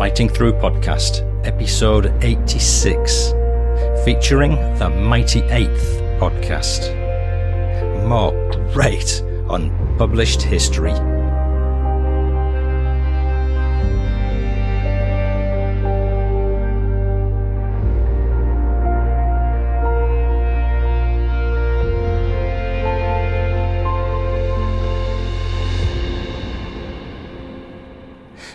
Fighting Through podcast, episode 86, featuring the Mighty Eighth podcast. More great unpublished history.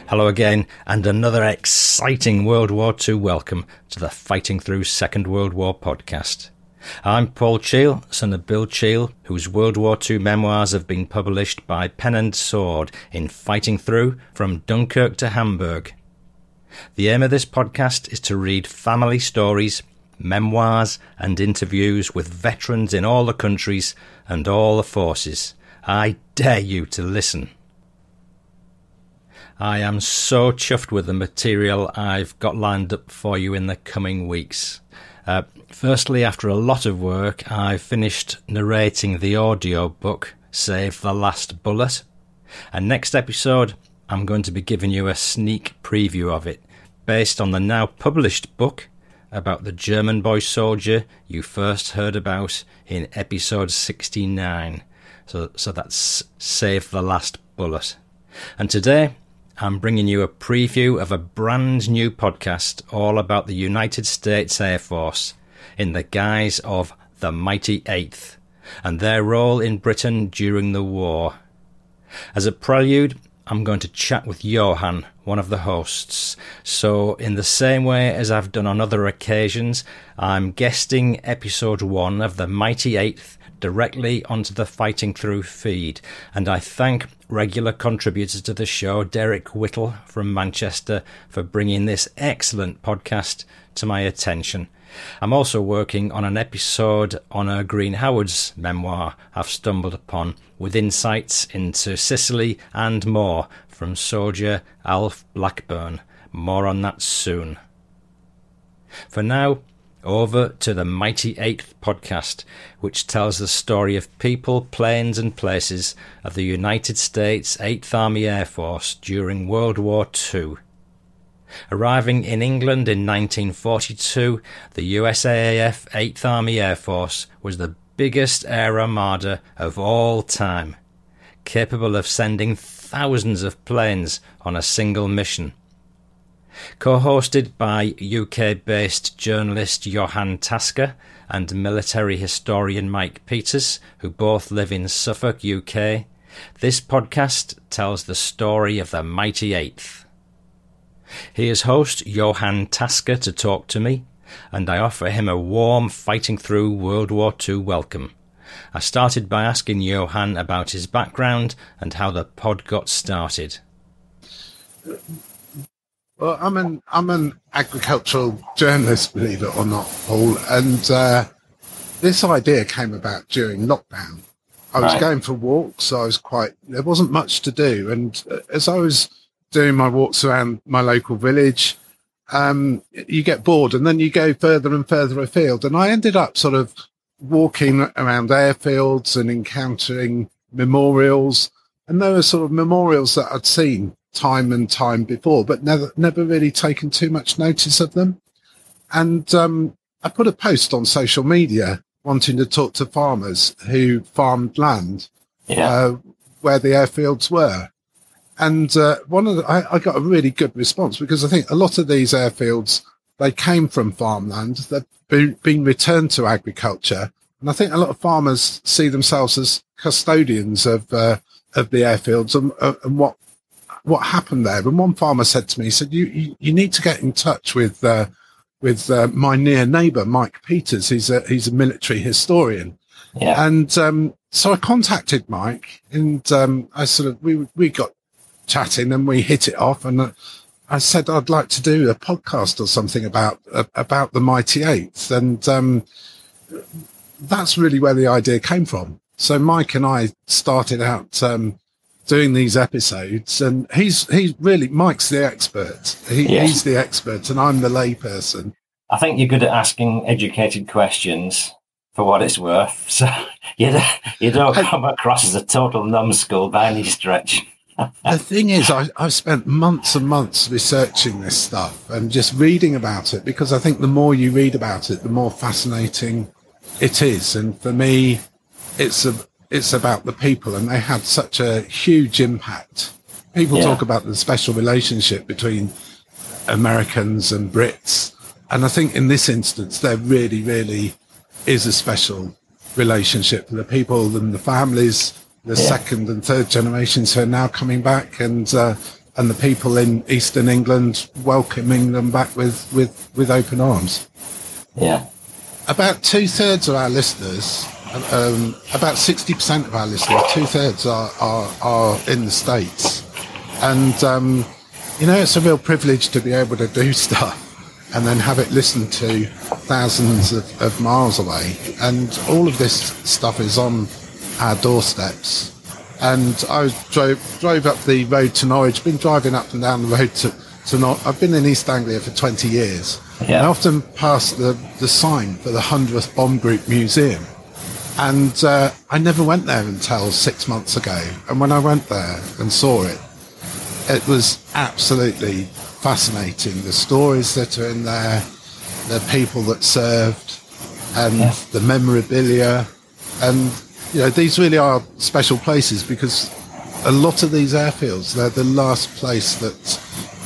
Hello again, and another exciting World War II welcome to the Fighting Through Second World War podcast. I'm Paul Cheall, son of Bill Cheall, whose World War II memoirs have been published by Pen and Sword in Fighting Through from Dunkirk to Hamburg. The aim of this podcast is to read family stories, memoirs, and interviews with veterans in all the countries and all the forces. I dare you to listen. I am so chuffed with the material I've got lined up for you in the coming weeks. Uh, firstly, after a lot of work, I finished narrating the audio book Save the Last Bullet. And next episode, I'm going to be giving you a sneak preview of it, based on the now published book about the German boy soldier you first heard about in episode 69. So, so that's Save the Last Bullet. And today, I'm bringing you a preview of a brand new podcast all about the United States Air Force in the guise of the Mighty Eighth and their role in Britain during the war. As a prelude, I'm going to chat with Johan, one of the hosts. So, in the same way as I've done on other occasions, I'm guesting episode one of the Mighty Eighth directly onto the Fighting Through feed. And I thank regular contributor to the show, Derek Whittle from Manchester, for bringing this excellent podcast to my attention. I'm also working on an episode on a Green Howard's memoir I've stumbled upon with insights into Sicily and more from soldier Alf Blackburn. More on that soon. For now, over to the Mighty Eighth podcast, which tells the story of people, planes, and places of the United States Eighth Army Air Force during World War II. Arriving in England in 1942, the USAAF 8th Army Air Force was the biggest air armada of all time, capable of sending thousands of planes on a single mission co hosted by UK based journalist Johan Tasker and military historian Mike Peters, who both live in Suffolk, UK. This podcast tells the story of the Mighty Eighth. Here's host Johan Tasker to talk to me, and I offer him a warm fighting through World War II welcome. I started by asking Johan about his background and how the pod got started. Well, I'm an I'm an agricultural journalist, believe it or not, Paul. And uh, this idea came about during lockdown. I was right. going for walks. So I was quite. There wasn't much to do, and uh, as I was doing my walks around my local village, um, you get bored, and then you go further and further afield. And I ended up sort of walking around airfields and encountering memorials, and there were sort of memorials that I'd seen time and time before, but never never really taken too much notice of them. And um, I put a post on social media wanting to talk to farmers who farmed land yeah. uh, where the airfields were. And uh, one of the, I, I, got a really good response because I think a lot of these airfields they came from farmland, they've been, been returned to agriculture, and I think a lot of farmers see themselves as custodians of uh, of the airfields and, uh, and what what happened there. And one farmer said to me, he said, you, you, you need to get in touch with, uh, with uh, my near neighbor, Mike Peters. He's a, he's a military historian. Yeah. And, um, so I contacted Mike and, um, I sort of, we, we got chatting and we hit it off and uh, I said, I'd like to do a podcast or something about, uh, about the Mighty Eighth. And, um, that's really where the idea came from. So Mike and I started out, um, doing these episodes, and he's he's really Mike's the expert. He. He's the expert, and I'm the layperson. I think you're good at asking educated questions for what it's worth. So you don't, you don't come across as a total numbskull by any stretch. the thing is, I, I've spent months and months researching this stuff and just reading about it because I think the more you read about it, the more fascinating it is. And for me, it's a, it's about the people and they had such a huge impact. People yeah. talk about the special relationship between Americans and Brits. And I think in this instance, there really, really is a special relationship for the people and the families the yeah. second and third generations who are now coming back and uh, and the people in eastern England welcoming them back with, with, with open arms. Yeah. About two thirds of our listeners, um, about 60% of our listeners, two thirds are, are, are in the States. And, um, you know, it's a real privilege to be able to do stuff and then have it listened to thousands of, of miles away. And all of this stuff is on our doorsteps. And I drove drove up the road to Norwich. Been driving up and down the road to to Norwich. I've been in East Anglia for 20 years. Yeah. I often pass the the sign for the hundredth bomb group museum, and uh, I never went there until six months ago. And when I went there and saw it, it was absolutely fascinating. The stories that are in there, the people that served, and yeah. the memorabilia, and you know, these really are special places because a lot of these airfields, they're the last place that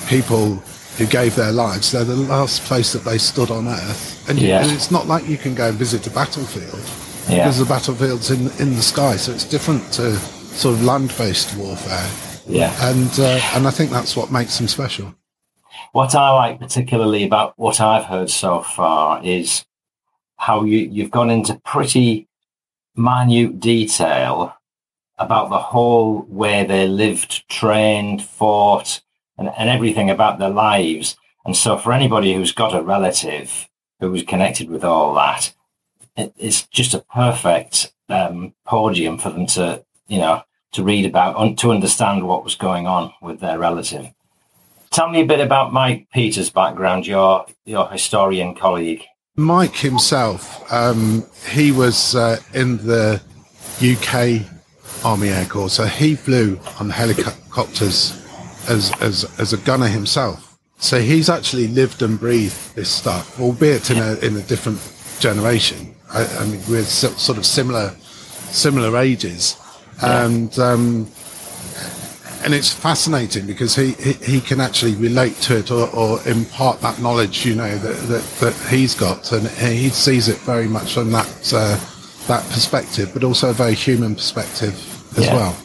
people who gave their lives, they're the last place that they stood on Earth. And, yeah. and it's not like you can go and visit a battlefield yeah. because the battlefield's in, in the sky. So it's different to sort of land-based warfare. Yeah. And, uh, and I think that's what makes them special. What I like particularly about what I've heard so far is how you, you've gone into pretty minute detail about the whole way they lived, trained, fought, and, and everything about their lives. And so, for anybody who's got a relative who was connected with all that, it, it's just a perfect um, podium for them to, you know, to read about and to understand what was going on with their relative. Tell me a bit about Mike Peters' background, your your historian colleague. Mike himself, um, he was uh, in the UK Army Air Corps, so he flew on helicopters as, as, as a gunner himself. So he's actually lived and breathed this stuff, albeit in a, in a different generation. I, I mean, we're sort of similar, similar ages. And, um, and it's fascinating because he, he, he, can actually relate to it or, or impart that knowledge, you know, that, that, that, he's got. And he sees it very much from that, uh, that perspective, but also a very human perspective as yeah. well.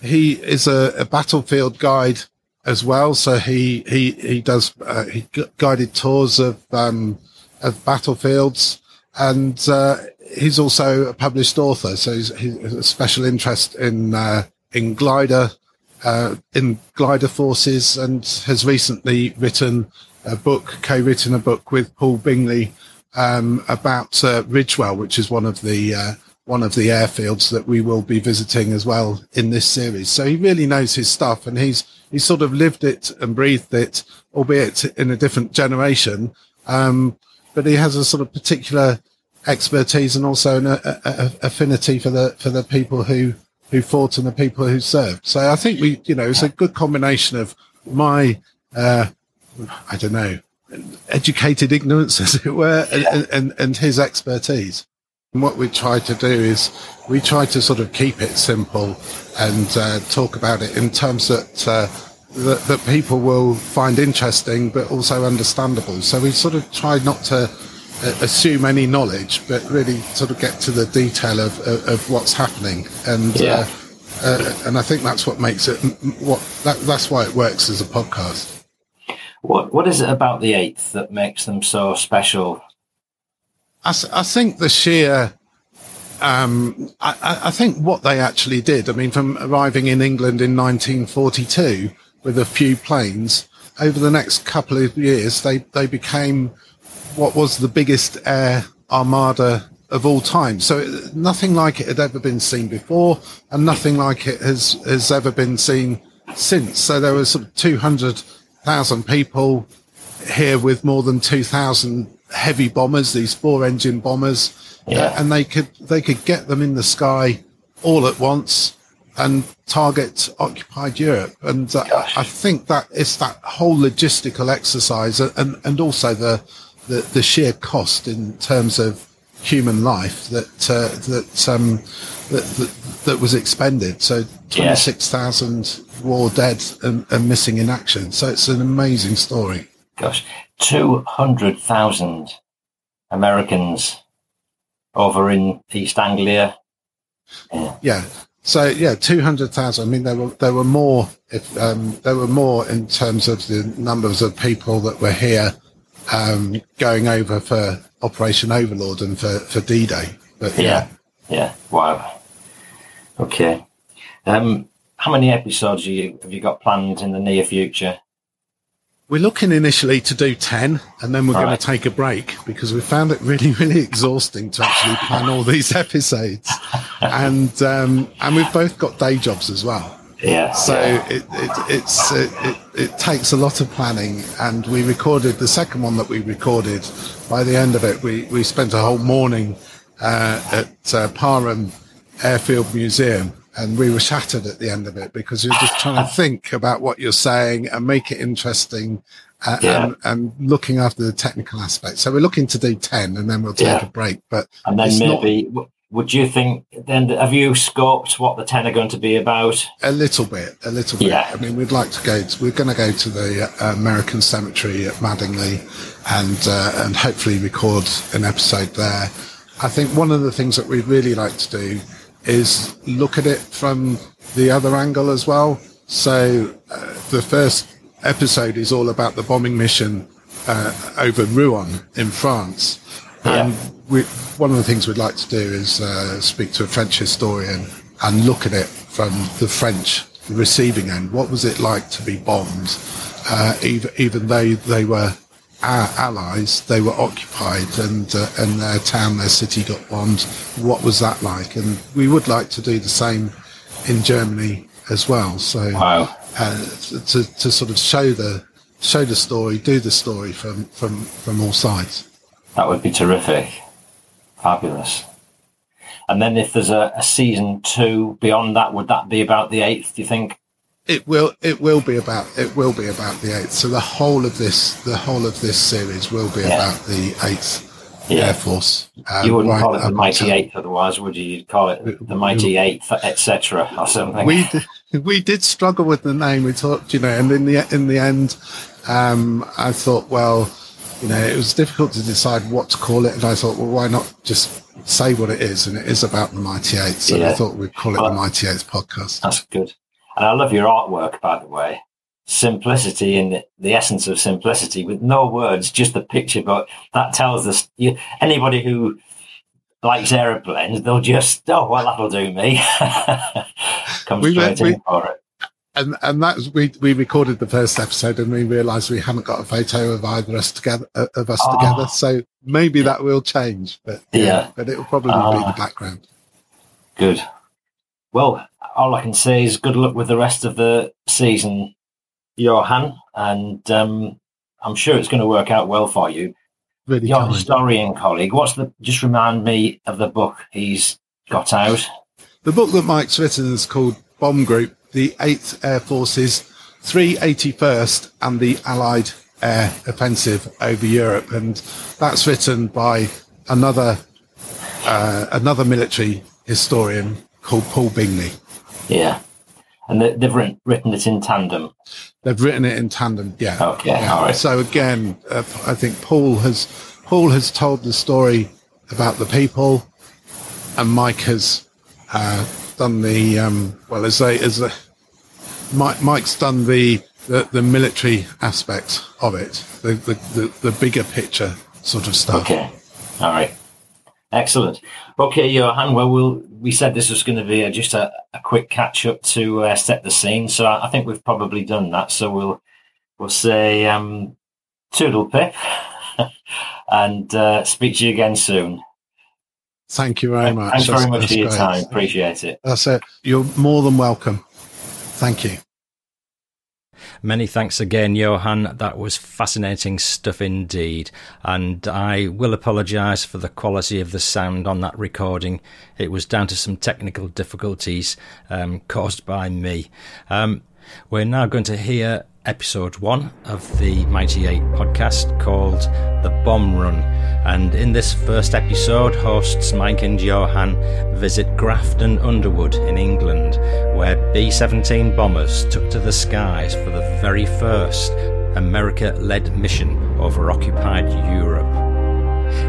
He is a, a, battlefield guide as well. So he, he, he does, uh, he guided tours of, um, of battlefields and, uh, he's also a published author. So he's, he's a special interest in, uh, in glider, uh, in glider forces and has recently written a book, co-written a book with Paul Bingley um, about uh, Ridgewell, which is one of the uh, one of the airfields that we will be visiting as well in this series. So he really knows his stuff, and he's he's sort of lived it and breathed it, albeit in a different generation. Um, but he has a sort of particular expertise and also an a, a, affinity for the for the people who who fought and the people who served. So I think we, you know, it's a good combination of my, uh, I don't know, educated ignorance, as it were, and, and, and his expertise. And what we try to do is we try to sort of keep it simple and uh, talk about it in terms that, uh, that, that people will find interesting, but also understandable. So we sort of try not to uh, assume any knowledge, but really sort of get to the detail of, of, of what's happening. And yeah. uh, uh, and I think that's what makes it what that, that's why it works as a podcast. What what is it about the eighth that makes them so special? I, I think the sheer. Um, I, I think what they actually did. I mean, from arriving in England in 1942 with a few planes, over the next couple of years, they they became what was the biggest air armada of all time. So nothing like it had ever been seen before, and nothing like it has has ever been seen since. So there was sort of two hundred thousand people here with more than two thousand heavy bombers, these four engine bombers, yeah. uh, and they could they could get them in the sky all at once and target occupied Europe. And uh, I think that it's that whole logistical exercise and, and also the, the, the sheer cost in terms of human life that, uh, that, um, that, that, that, was expended. So 26,000 war dead and, and missing in action. So it's an amazing story. Gosh, 200,000 Americans over in East Anglia. Yeah. yeah. So yeah, two hundred thousand. I mean, there were there were more. If um, there were more in terms of the numbers of people that were here um, going over for Operation Overlord and for for D Day. But yeah. yeah, yeah, wow. Okay. Um, how many episodes you, have you got planned in the near future? We're looking initially to do 10 and then we're all going right. to take a break because we found it really, really exhausting to actually plan all these episodes. and, um, and we've both got day jobs as well. Yeah. So yeah. It, it, it's, it, it, it, takes a lot of planning and we recorded the second one that we recorded. By the end of it, we, we spent a whole morning, uh, at, uh, Parham Airfield Museum and we were shattered at the end of it because you're just trying to think about what you're saying and make it interesting uh, yeah. and, and, looking after the technical aspects. So we're looking to do 10 and then we'll take yeah. a break. But and then maybe, not, would you think then have you scoped what the 10 are going to be about? A little bit, a little bit. Yeah. I mean, we'd like to go, to, we're going to go to the uh, American Cemetery at Madingley and, uh, and hopefully record an episode there. I think one of the things that we'd really like to do is look at it from the other angle as well. So uh, the first episode is all about the bombing mission uh, over Rouen in France. Yeah. And we, one of the things we'd like to do is uh, speak to a French historian and look at it from the French receiving end. What was it like to be bombed? Uh, even, even though they were our allies, they were occupied and uh, and their town, their city got bombed. What was that like? And we would like to do the same in Germany as well. So wow. uh, to to sort of show the show the story, do the story from from from all sides. That would be terrific, fabulous. And then if there's a, a season two beyond that, would that be about the eighth? Do you think? It will it will be about it will be about the eighth. So the whole of this the whole of this series will be yeah. about the eighth yeah. Air Force. Um, you wouldn't right call it the Mighty Eighth, otherwise, would you? You'd call it the Mighty Eighth, etc., or something. We did, we did struggle with the name. We thought, you know, and in the in the end, um, I thought, well, you know, it was difficult to decide what to call it, and I thought, well, why not just say what it is? And it is about the Mighty Eighth, so yeah. I thought we'd call it well, the Mighty Eighth podcast. That's good. And I love your artwork, by the way. Simplicity in the, the essence of simplicity with no words, just the picture. But that tells us you, anybody who likes aeroplanes, they'll just, oh, well, that'll do me. Come we straight in for it. And, and that's we we recorded the first episode and we realised we haven't got a photo of either us together uh, of us oh. together. So maybe that will change, but yeah, yeah. but it will probably uh, be the ah. background. Good. Well, all I can say is good luck with the rest of the season, Johan, and um, I'm sure it's going to work out well for you. Really Your kind. historian colleague, what's the? Just remind me of the book he's got out. The book that Mike's written is called Bomb Group: The Eighth Air Force's 381st and the Allied Air Offensive over Europe, and that's written by another uh, another military historian called Paul Bingley. Yeah. And they've written, written it in tandem. They've written it in tandem, yeah. Okay, yeah. all right. So again, uh, I think Paul has Paul has told the story about the people, and Mike has uh, done the um, well as a as a Mike, Mike's done the, the, the military aspect of it, the, the the the bigger picture sort of stuff. Okay, all right. Excellent. Okay, Johan. Well, we'll we said this was going to be a, just a, a, quick catch up to uh, set the scene, so I, I, think we've probably done that. So we'll we'll say um, toodle pip and uh, speak to you again soon. Thank you very much. Thanks very much for your great. time. Appreciate it. That's it. You're more than welcome. Thank you. Many thanks again, Johan. That was fascinating stuff indeed. And I will apologise for the quality of the sound on that recording. It was down to some technical difficulties um, caused by me. Um, we're now going to hear episode one of the Mighty Eight podcast called The Bomb Run. And in this first episode, hosts Mike and Johan visit Grafton Underwood in England, where B 17 bombers took to the skies for the very first America led mission over occupied Europe.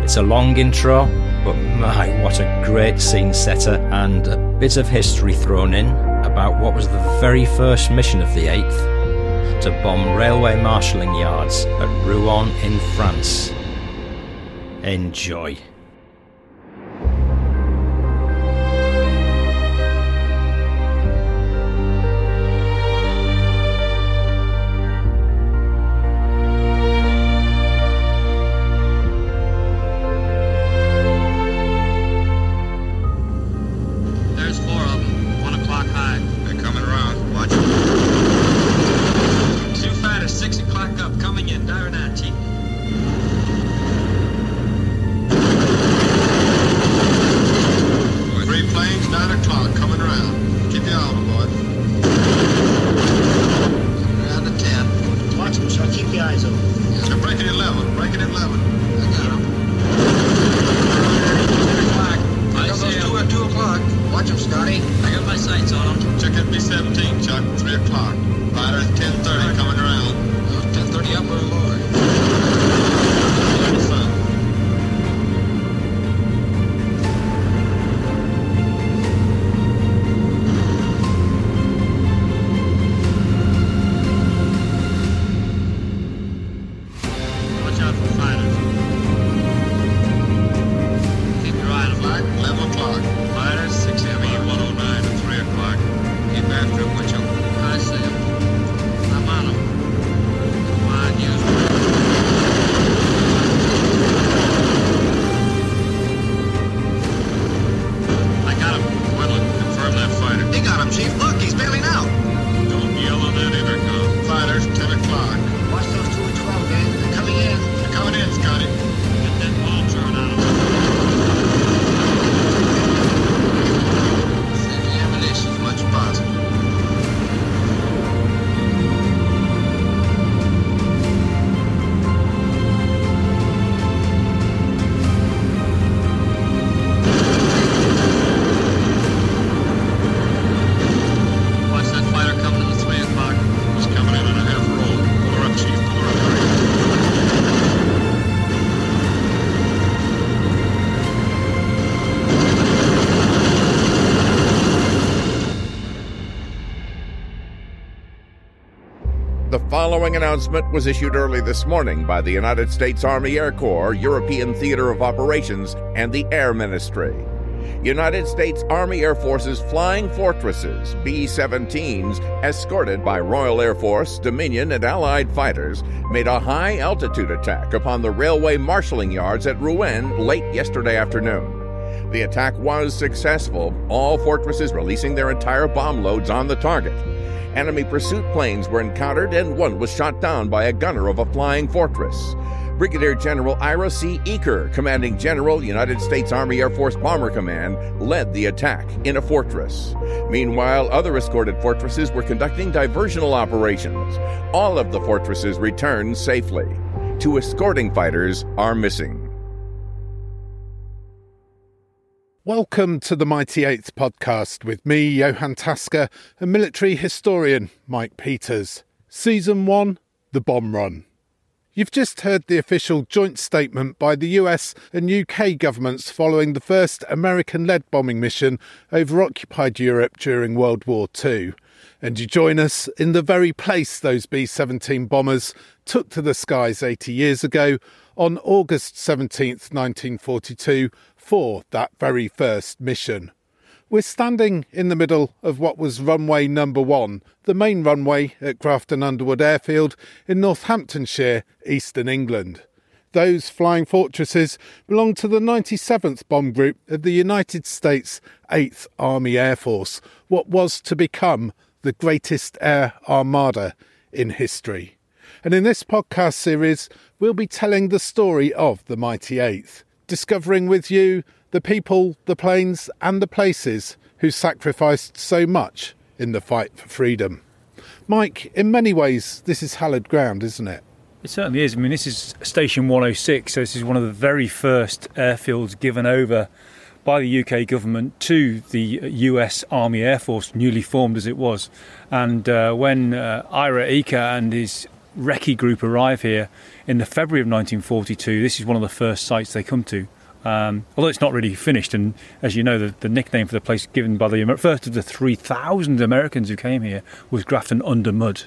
It's a long intro, but my, what a great scene setter, and a bit of history thrown in about what was the very first mission of the 8th to bomb railway marshalling yards at Rouen in France. Enjoy. Following announcement was issued early this morning by the United States Army Air Corps, European Theater of Operations, and the Air Ministry. United States Army Air Force's Flying Fortresses, B 17s, escorted by Royal Air Force, Dominion, and Allied fighters, made a high altitude attack upon the railway marshalling yards at Rouen late yesterday afternoon. The attack was successful, all fortresses releasing their entire bomb loads on the target. Enemy pursuit planes were encountered, and one was shot down by a gunner of a flying fortress. Brigadier General Ira C. Eaker, commanding General United States Army Air Force Bomber Command, led the attack in a fortress. Meanwhile, other escorted fortresses were conducting diversional operations. All of the fortresses returned safely. Two escorting fighters are missing. Welcome to the Mighty Eights podcast with me, Johan Tasker, and military historian Mike Peters. Season 1 The Bomb Run. You've just heard the official joint statement by the US and UK governments following the first American led bombing mission over occupied Europe during World War II. And you join us in the very place those B 17 bombers took to the skies 80 years ago on August 17th, 1942, for that very first mission. We're standing in the middle of what was runway number one, the main runway at Grafton Underwood Airfield in Northamptonshire, eastern England. Those flying fortresses belong to the 97th Bomb Group of the United States 8th Army Air Force, what was to become the greatest air armada in history. And in this podcast series, we'll be telling the story of the Mighty Eighth, discovering with you the people, the planes, and the places who sacrificed so much in the fight for freedom. Mike, in many ways, this is hallowed ground, isn't it? It certainly is. I mean, this is Station 106, so this is one of the very first airfields given over by the UK government to the US Army Air Force, newly formed as it was. And uh, when uh, Ira Eaker and his recce group arrive here in the February of 1942, this is one of the first sites they come to. Um, although it's not really finished, and as you know, the, the, nickname for the place given by the first of the 3,000 Americans who came here was Grafton Under Mud.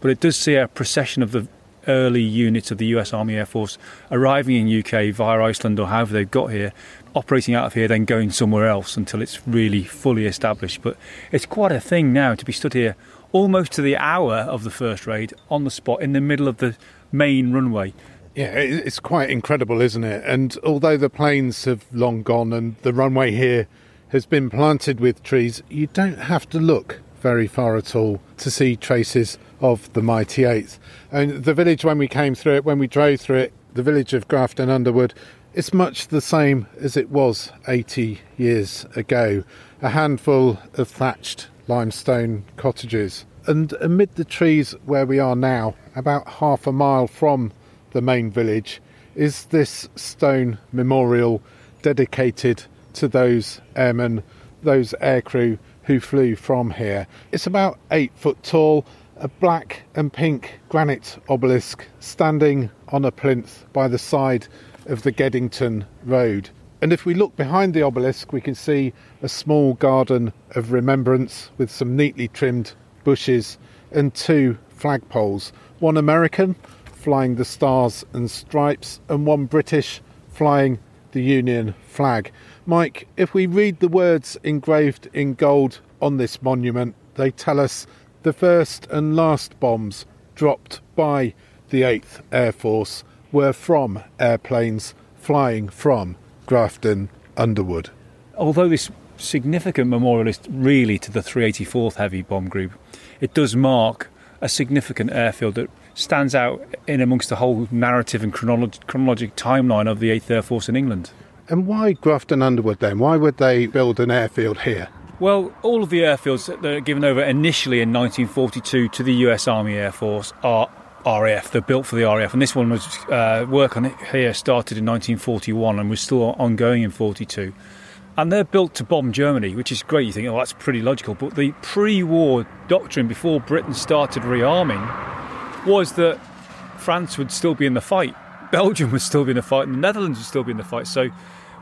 But it does see a procession of the early units of the US Army Air Force arriving in UK via Iceland or however they've got here, operating out of here, then going somewhere else until it's really fully established. But it's quite a thing now to be stood here almost to the hour of the first raid on the spot in the middle of the main runway. Yeah, it's quite incredible, isn't it? And although the planes have long gone and the runway here has been planted with trees, you don't have to look very far at all to see traces of the mighty Eighth. And the village, when we came through it, when we drove through it, the village of Grafton Underwood, it's much the same as it was 80 years ago. A handful of thatched limestone cottages. And amid the trees where we are now, about half a mile from the main village, is this stone memorial dedicated to those airmen, those aircrew who flew from here. It's about eight foot tall, a black and pink granite obelisk standing on a plinth by the side of the Geddington Road. And if we look behind the obelisk, we can see a small garden of remembrance with some neatly trimmed bushes and two flagpoles one American, flying the Stars and Stripes, and one British flying the Union flag. Mike, if we read the words engraved in gold on this monument, they tell us the first and last bombs dropped by the 8th Air Force were from airplanes flying from Grafton Underwood. Although this significant memorialist, really to the 384th Heavy Bomb Group, it does mark a significant airfield that stands out in amongst the whole narrative and chronolog- chronologic timeline of the 8th Air Force in England. And why Grafton Underwood then? Why would they build an airfield here? Well, all of the airfields that are given over initially in 1942 to the US Army Air Force are RAF. They're built for the RAF, and this one was uh, work on it here started in 1941 and was still ongoing in 42. And they're built to bomb Germany, which is great. You think, oh, that's pretty logical. But the pre-war doctrine before Britain started rearming was that France would still be in the fight, Belgium would still be in the fight, and the Netherlands would still be in the fight. So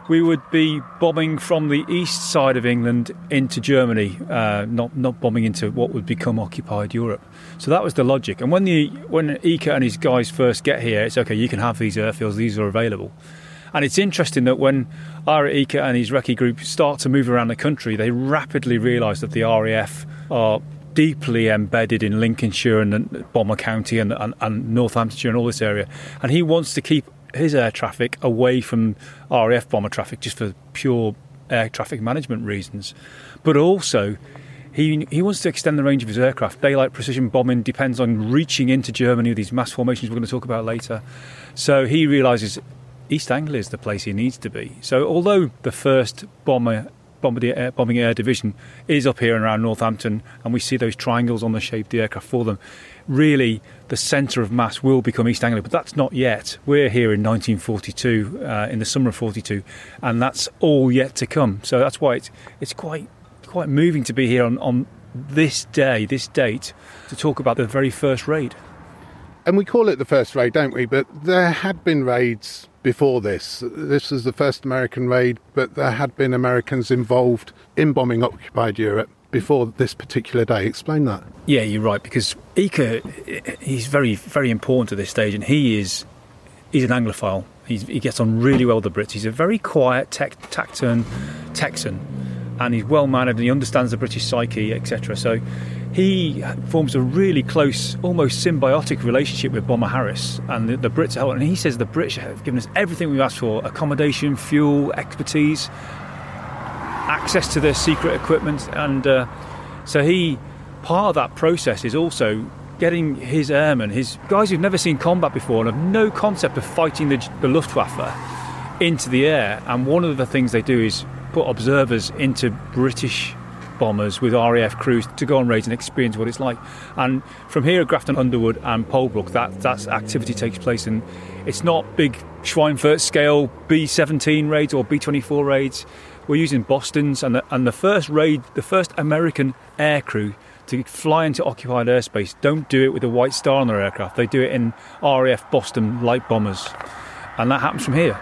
we would be bombing from the east side of England into Germany, uh, not not bombing into what would become occupied Europe. So that was the logic. And when the when Eaker and his guys first get here, it's okay. You can have these airfields; these are available. And it's interesting that when Ira Eaker and his recce group start to move around the country, they rapidly realise that the RAF are deeply embedded in Lincolnshire and Bomber County and, and, and Northamptonshire and all this area. And he wants to keep his air traffic away from RAF bomber traffic just for pure air traffic management reasons. But also, he, he wants to extend the range of his aircraft. Daylight precision bombing depends on reaching into Germany with these mass formations we're going to talk about later. So he realises East Anglia is the place he needs to be. So although the first bomber bombing air division is up here and around Northampton, and we see those triangles on the shape of the aircraft for them. Really, the centre of mass will become East Anglia, but that's not yet. We're here in 1942, uh, in the summer of 42, and that's all yet to come. So that's why it's, it's quite quite moving to be here on, on this day, this date, to talk about the very first raid. And we call it the first raid, don't we? But there had been raids before this. This was the first American raid, but there had been Americans involved in bombing occupied Europe before this particular day. Explain that. Yeah, you're right because Eaker, he's very, very important at this stage, and he is he's an Anglophile. He's, he gets on really well with the Brits. He's a very quiet, tech, taciturn Texan, and he's well mannered, and he understands the British psyche, etc. So he forms a really close, almost symbiotic relationship with Bomber Harris, and the, the Brits help. And he says the British have given us everything we've asked for: accommodation, fuel, expertise, access to their secret equipment, and uh, so he. Part of that process is also getting his airmen, his guys who've never seen combat before and have no concept of fighting the, the Luftwaffe, into the air. And one of the things they do is put observers into British bombers with RAF crews to go on raids and experience what it's like. And from here at Grafton Underwood and Polebrook, that, that activity takes place. And it's not big Schweinfurt scale B 17 raids or B 24 raids. We're using Bostons, and the, and the first raid, the first American air crew to fly into occupied airspace don't do it with a white star on their aircraft. They do it in RAF Boston light bombers. And that happens from here.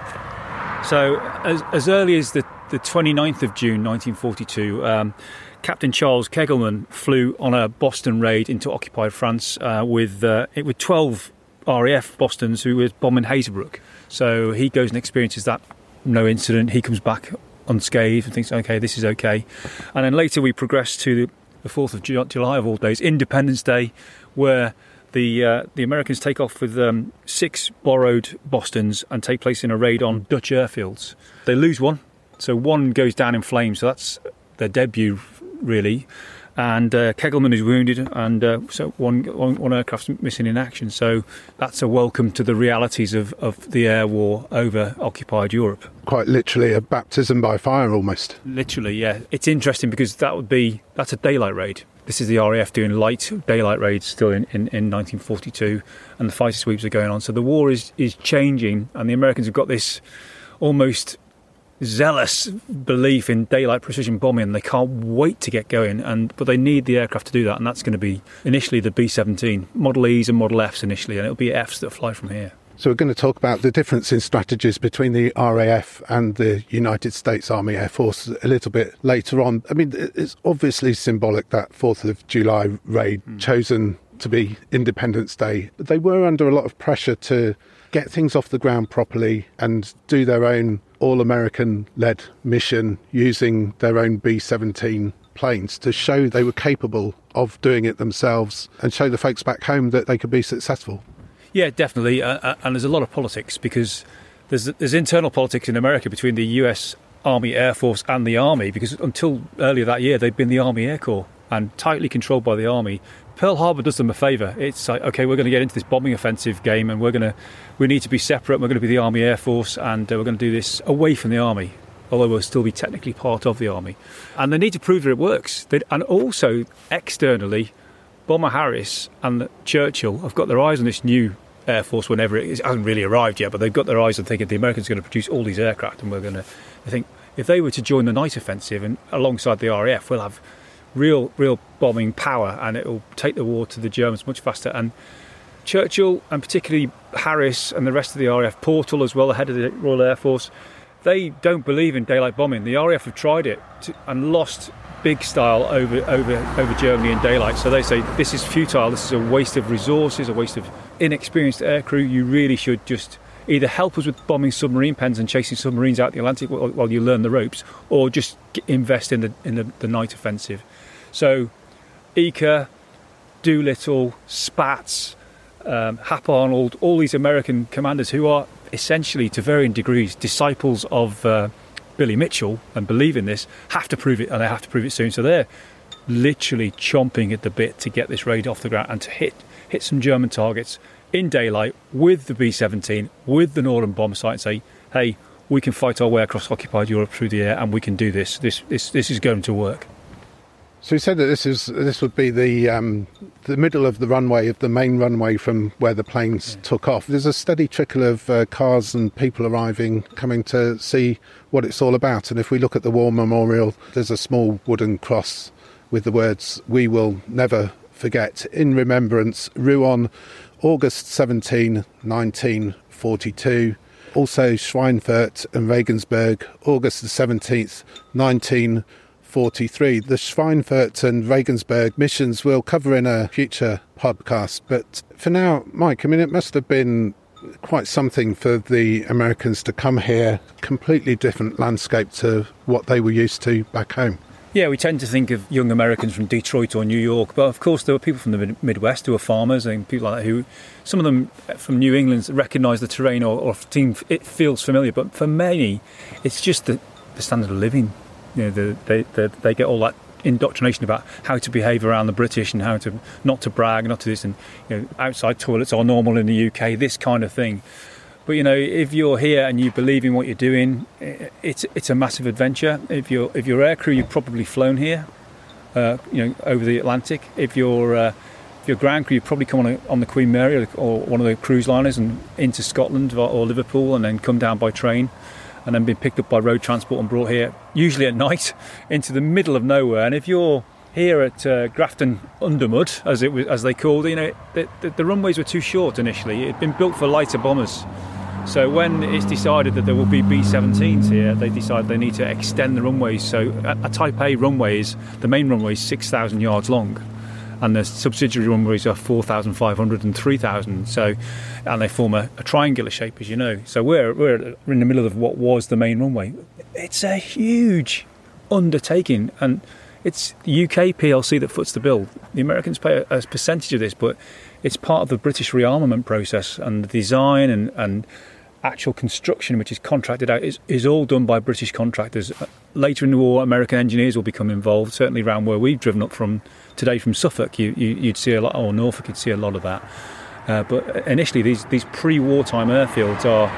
So, as, as early as the, the 29th of June 1942, um, Captain Charles Kegelman flew on a Boston raid into occupied France uh, with, uh, with 12 RAF Bostons who was bombing Hazebrouck. So he goes and experiences that, no incident. He comes back unscathed and thinks, okay, this is okay. And then later we progress to the, the 4th of July of all days, Independence Day, where the uh, the Americans take off with um, six borrowed Bostons and take place in a raid on Dutch airfields. They lose one, so one goes down in flames. So that's their debut, really. And uh, Kegelman is wounded, and uh, so one, one, one aircraft's missing in action. So that's a welcome to the realities of, of the air war over occupied Europe. Quite literally a baptism by fire, almost. Literally, yeah. It's interesting because that would be that's a daylight raid. This is the RAF doing light daylight raids still in, in, in 1942, and the fighter sweeps are going on. So the war is, is changing, and the Americans have got this almost zealous belief in daylight precision bombing. They can't wait to get going, and but they need the aircraft to do that, and that's going to be initially the B-17, Model E's and Model F's initially, and it'll be F's that fly from here. So we're going to talk about the difference in strategies between the RAF and the United States Army Air Force a little bit later on. I mean, it's obviously symbolic that 4th of July raid mm. chosen to be Independence Day. But they were under a lot of pressure to get things off the ground properly and do their own all American led mission using their own B 17 planes to show they were capable of doing it themselves and show the folks back home that they could be successful. Yeah, definitely. Uh, uh, and there's a lot of politics because there's there's internal politics in America between the U.S. Army Air Force and the Army because until earlier that year they'd been the Army Air Corps and tightly controlled by the Army. Pearl Harbor does them a favour. It's like okay, we're going to get into this bombing offensive game and we're going to we need to be separate. We're going to be the Army Air Force and uh, we're going to do this away from the Army. Although we'll still be technically part of the army, and they need to prove that it works. They'd, and also externally, Bomber Harris and Churchill have got their eyes on this new Air Force whenever it, is, it hasn't really arrived yet, but they've got their eyes on thinking the Americans are going to produce all these aircraft, and we're going to. I think if they were to join the night offensive and alongside the RAF, we'll have real, real bombing power, and it will take the war to the Germans much faster. And Churchill, and particularly Harris and the rest of the RAF, Portal as well, the head of the Royal Air Force, they don't believe in daylight bombing. The RAF have tried it to, and lost big style over, over, over Germany in daylight. So they say this is futile, this is a waste of resources, a waste of inexperienced aircrew. You really should just either help us with bombing submarine pens and chasing submarines out the Atlantic while, while you learn the ropes, or just invest in the, in the, the night offensive. So Eaker, Doolittle, Spaatz, um, Hap Arnold, all these American commanders who are essentially, to varying degrees, disciples of uh, Billy Mitchell and believe in this have to prove it, and they have to prove it soon. So they're literally chomping at the bit to get this raid off the ground and to hit hit some German targets in daylight with the B-17, with the Norden bomb sight, and say, "Hey, we can fight our way across occupied Europe through the air, and we can do this. This this this is going to work." So you said that this is this would be the um, the middle of the runway of the main runway from where the planes yeah. took off. There's a steady trickle of uh, cars and people arriving, coming to see what it's all about. And if we look at the War Memorial, there's a small wooden cross with the words "We will never forget" in remembrance. Rouen, August 17, 1942. Also Schweinfurt and Regensburg, August the 17th, 19. 43. The Schweinfurt and Regensburg missions we'll cover in a future podcast. But for now, Mike, I mean, it must have been quite something for the Americans to come here, completely different landscape to what they were used to back home. Yeah, we tend to think of young Americans from Detroit or New York, but of course there were people from the Midwest who were farmers and people like that who, some of them from New England recognise the terrain or, or it feels familiar, but for many, it's just the, the standard of living you know, the, they, they, they get all that indoctrination about how to behave around the British and how to not to brag, not to this, and you know, outside toilets are normal in the UK, this kind of thing. But you know, if you're here and you believe in what you're doing, it's it's a massive adventure. If you're if you're aircrew, you've probably flown here, uh, you know, over the Atlantic. If you're uh, if you're ground crew, you've probably come on, a, on the Queen Mary or, or, one of the cruise liners and into Scotland or, or Liverpool, and then come down by train and then been picked up by road transport and brought here, usually at night, into the middle of nowhere. And if you're here at uh, Grafton Undermud, as it was, as they called it, you know, the, the, the runways were too short initially. It had been built for lighter bombers. So when it's decided that there will be B-17s here, they decide they need to extend the runways. So a, a Type A runway is the main runway is 6,000 yards long and the subsidiary runways are 4,500 and 3,000. So, and they form a, a, triangular shape, as you know. So we're we're in the middle of what was the main runway. It's a huge undertaking, and it's UK PLC that foots the bill. The Americans pay a, a percentage of this, but it's part of the British rearmament process and the design and, and actual construction, which is contracted out, is, is all done by British contractors. Later in the war, American engineers will become involved, certainly around where we've driven up from today from Suffolk. You, you, would see a lot, or Norfolk, you'd see a lot of that. Uh, but initially, these, these pre wartime airfields are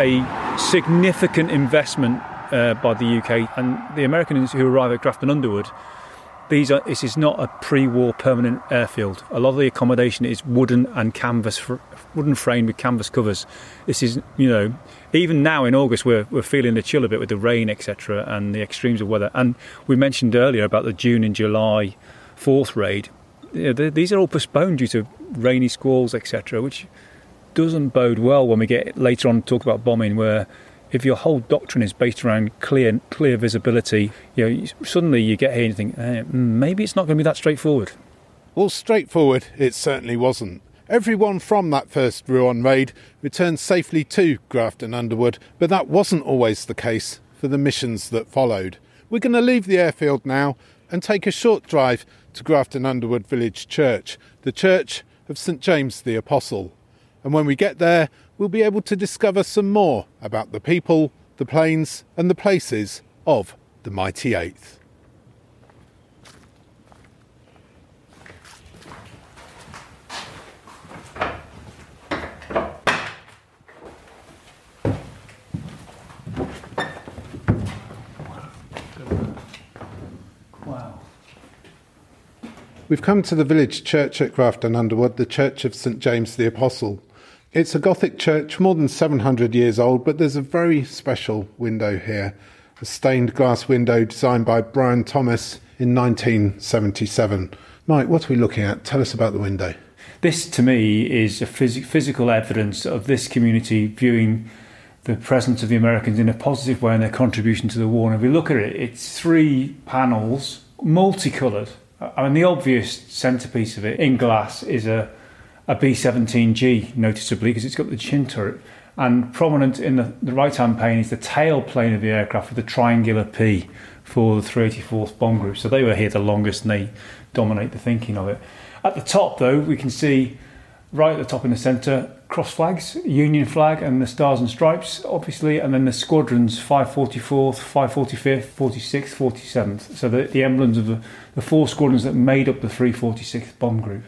a significant investment uh, by the UK and the Americans who arrive at Grafton Underwood these are this is not a pre-war permanent airfield. A lot of the accommodation is wooden and canvas, wooden frame with canvas covers. This is you know even now in August we're we're feeling the chill a bit with the rain etc. and the extremes of weather. And we mentioned earlier about the June and July fourth raid. You know, these are all postponed due to rainy squalls etc. Which doesn't bode well when we get later on to talk about bombing where if your whole doctrine is based around clear clear visibility, you know, suddenly you get here and you think eh, maybe it's not going to be that straightforward. Well, straightforward it certainly wasn't. Everyone from that first Rouen raid returned safely to Grafton Underwood, but that wasn't always the case for the missions that followed. We're going to leave the airfield now and take a short drive to Grafton Underwood Village Church, the Church of St James the Apostle. And when we get there, we'll be able to discover some more about the people, the planes, and the places of the Mighty Eighth. We've come to the village church at Grafton Underwood, the Church of St James the Apostle. It's a Gothic church, more than 700 years old, but there's a very special window here. A stained glass window designed by Brian Thomas in 1977. Mike, what are we looking at? Tell us about the window. This, to me, is a phys- physical evidence of this community viewing the presence of the Americans in a positive way and their contribution to the war. And if we look at it, it's three panels, multicoloured. I mean, the obvious centrepiece of it in glass is a a B-17G noticeably because it's got the chin turret. And prominent in the, the right hand pane is the tail plane of the aircraft with the triangular P for the 384th Bomb Group. So they were here the longest and they dominate the thinking of it. At the top, though, we can see right at the top in the centre cross flags, Union flag and the Stars and Stripes, obviously, and then the squadrons 544th, 545th, 46th, 47th. So the, the emblems of the, the four squadrons that made up the 346th Bomb Group.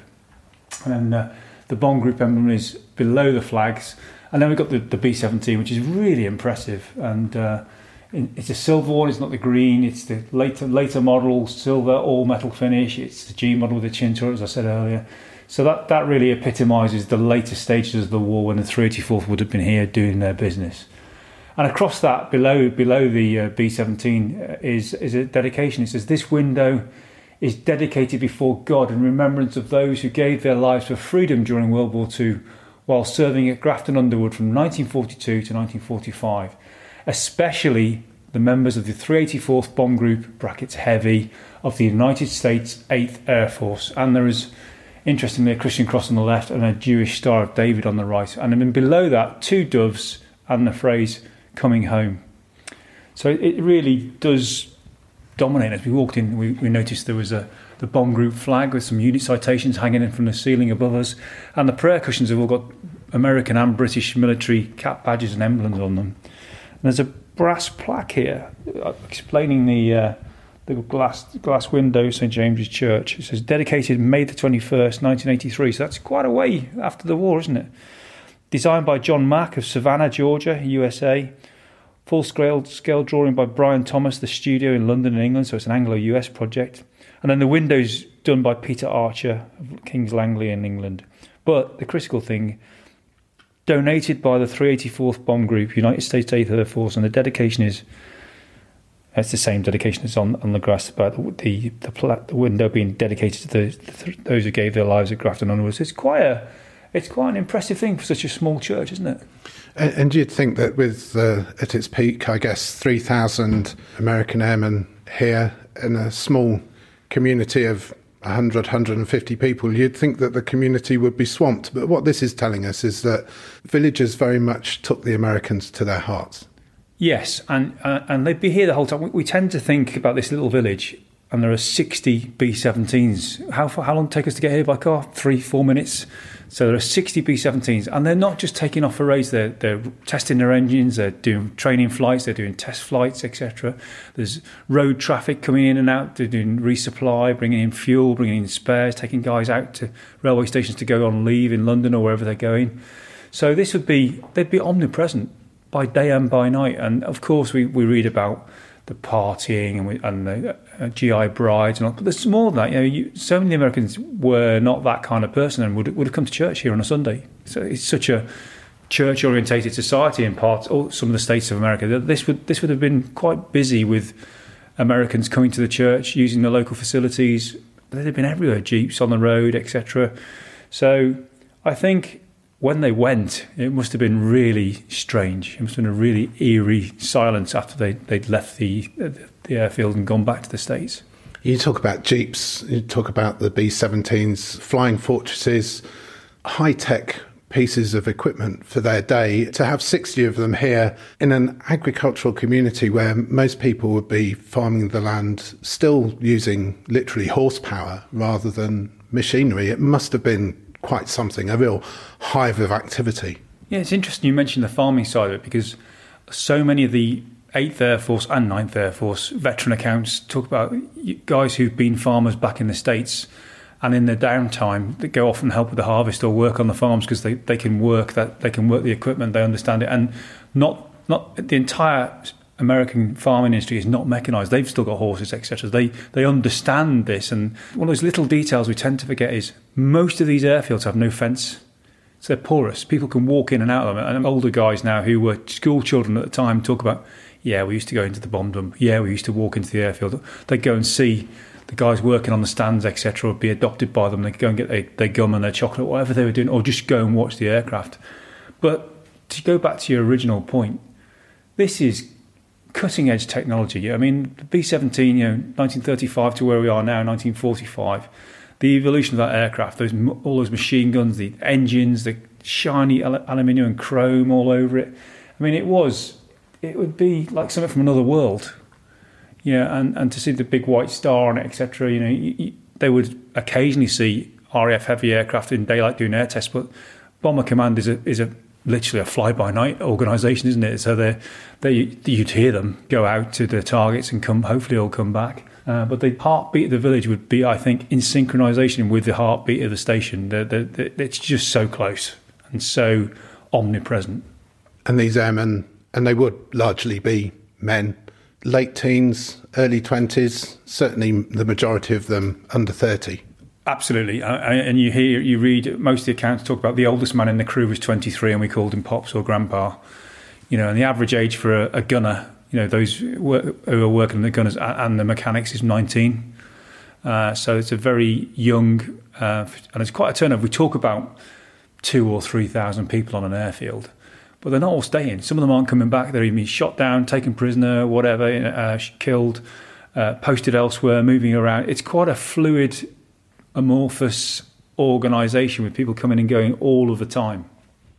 And then uh, the Bomb Group emblem is below the flags. And then we've got the, the B 17, which is really impressive. And uh, it's a silver one, it's not the green, it's the later later model, silver, all metal finish. It's the G model with the chin turret, as I said earlier. So that, that really epitomises the later stages of the war when the 384th would have been here doing their business. And across that, below below the uh, B17, uh, is is a dedication. It says, "This window is dedicated before God in remembrance of those who gave their lives for freedom during World War II while serving at Grafton Underwood from 1942 to 1945, especially the members of the 384th Bomb Group brackets Heavy of the United States 8th Air Force. And there is, interestingly, a Christian cross on the left and a Jewish Star of David on the right. And then below that, two doves and the phrase coming home. So it really does dominate. As we walked in, we, we noticed there was a the bomb group flag with some unit citations hanging in from the ceiling above us, and the prayer cushions have all got American and British military cap badges and emblems on them. And there's a brass plaque here uh, explaining the uh, the glass glass window, St James's Church. It says dedicated May the 21st, 1983. So that's quite a way after the war, isn't it? Designed by John Mack of Savannah, Georgia, USA. Full scale, scale drawing by Brian Thomas, the studio in London and England. So it's an Anglo US project. And then the windows done by Peter Archer of Kings Langley in England. But the critical thing, donated by the 384th Bomb Group, United States 8th Air Force, and the dedication is it's the same dedication as on, on the grass but the the, the, the window being dedicated to the, the, those who gave their lives at Grafton Underwood. It's quite a it's quite an impressive thing for such a small church, isn't it? And, and you'd think that with uh, at its peak, I guess three thousand American airmen here in a small community of 100, 150 people, you'd think that the community would be swamped. But what this is telling us is that villagers very much took the Americans to their hearts. Yes, and uh, and they'd be here the whole time. We, we, tend to think about this little village, and there are 60 B-17s. How how long take us to get here by car? Three, four minutes. So there are 60 B-17s, and they're not just taking off for raids. They're they're testing their engines. They're doing training flights. They're doing test flights, etc. There's road traffic coming in and out. They're doing resupply, bringing in fuel, bringing in spares, taking guys out to railway stations to go on leave in London or wherever they're going. So this would be they'd be omnipresent by day and by night. And of course, we, we read about the partying and, we, and the uh, GI brides and all. But there's more than that. You know, you, so many Americans were not that kind of person and would would have come to church here on a Sunday. So it's such a church orientated society in parts, or some of the states of America. that This would this would have been quite busy with Americans coming to the church, using the local facilities. They'd have been everywhere, jeeps on the road, etc. So I think when they went, it must have been really strange. It must have been a really eerie silence after they, they'd left the, the airfield and gone back to the States. You talk about Jeeps, you talk about the B 17s, flying fortresses, high tech pieces of equipment for their day. To have 60 of them here in an agricultural community where most people would be farming the land, still using literally horsepower rather than machinery, it must have been quite something, a real hive of activity. Yeah, it's interesting you mentioned the farming side of it because so many of the 8th Air Force and 9th Air Force veteran accounts talk about guys who've been farmers back in the States and in their downtime that go off and help with the harvest or work on the farms because they, they can work that they can work the equipment, they understand it and not not the entire American farming industry is not mechanized. They've still got horses, etc. They they understand this, and one of those little details we tend to forget is most of these airfields have no fence. So they're porous. People can walk in and out of them. And older guys now who were school children at the time talk about, yeah, we used to go into the bomb dump. Yeah, we used to walk into the airfield. They'd go and see the guys working on the stands, etc., would be adopted by them. They'd go and get their, their gum and their chocolate, whatever they were doing, or just go and watch the aircraft. But to go back to your original point, this is cutting edge technology. I mean, the B 17, you know, 1935 to where we are now, 1945, the evolution of that aircraft, those all those machine guns, the engines, the shiny aluminium and chrome all over it. I mean, it was, it would be like something from another world. Yeah, and, and to see the big white star on it, etc. You know, you, you, they would occasionally see RAF heavy aircraft in daylight doing air tests, but Bomber Command is a is a literally a fly by night organisation, isn't it? So they they you'd hear them go out to the targets and come. Hopefully, all come back. Uh, but the heartbeat of the village would be, I think, in synchronisation with the heartbeat of the station. The, the, the, it's just so close and so omnipresent. And these airmen, and they would largely be men, late teens, early 20s, certainly the majority of them under 30. Absolutely, and you hear, you read most of the accounts talk about the oldest man in the crew was 23, and we called him pops or grandpa. You know, and the average age for a, a gunner, you know, those who are working the gunners and the mechanics is 19. Uh, so it's a very young, uh, and it's quite a turnover. We talk about two or three thousand people on an airfield, but they're not all staying. Some of them aren't coming back. They're even shot down, taken prisoner, whatever, uh, killed, uh, posted elsewhere, moving around. It's quite a fluid amorphous organisation with people coming and going all of the time.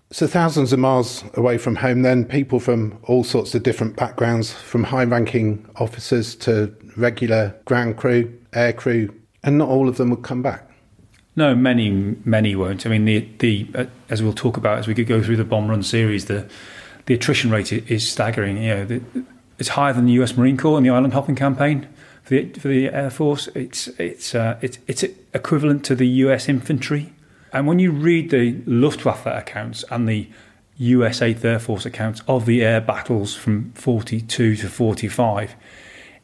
So, thousands of miles away from home, then people from all sorts of different backgrounds, from high ranking officers to regular ground crew, air crew, and not all of them would come back. No, many, many won't. I mean, the, the uh, as we'll talk about as we could go through the bomb run series, the the attrition rate is staggering. You know, the, it's higher than the U.S. Marine Corps in the island hopping campaign. For the, for the Air Force, it's it's uh, it's it's equivalent to the U.S. infantry. And when you read the Luftwaffe accounts and the US 8th Air Force accounts of the air battles from 42 to 45,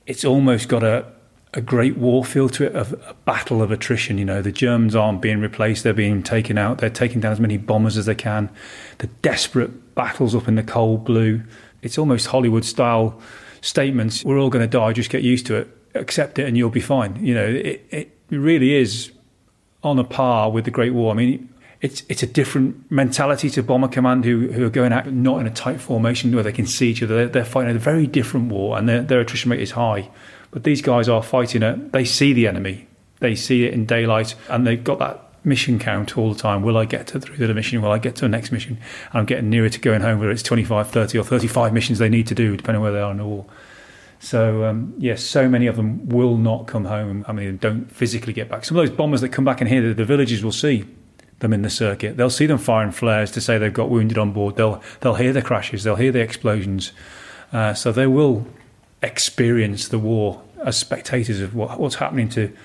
it's almost got a, a great war feel to it of a battle of attrition. You know, the Germans aren't being replaced, they're being taken out, they're taking down as many bombers as they can. The desperate battles up in the cold blue. It's almost Hollywood style statements. We're all going to die, just get used to it, accept it, and you'll be fine. You know, it, it really is on a par with the Great War. I mean, it's it's a different mentality to Bomber Command who, who are going out not in a tight formation where they can see each other. They're, they're fighting a very different war and their, their attrition rate is high. But these guys are fighting it. They see the enemy. They see it in daylight and they've got that mission count all the time. Will I get to through the mission? Will I get to the next mission? And I'm getting nearer to going home, whether it's 25, 30 or 35 missions they need to do, depending on where they are in the war. So um, yes, so many of them will not come home. I mean, don't physically get back. Some of those bombers that come back in here, the, the villages will see them in the circuit. They'll see them firing flares to say they've got wounded on board. They'll they'll hear the crashes. They'll hear the explosions. Uh, so they will experience the war as spectators of what, what's happening to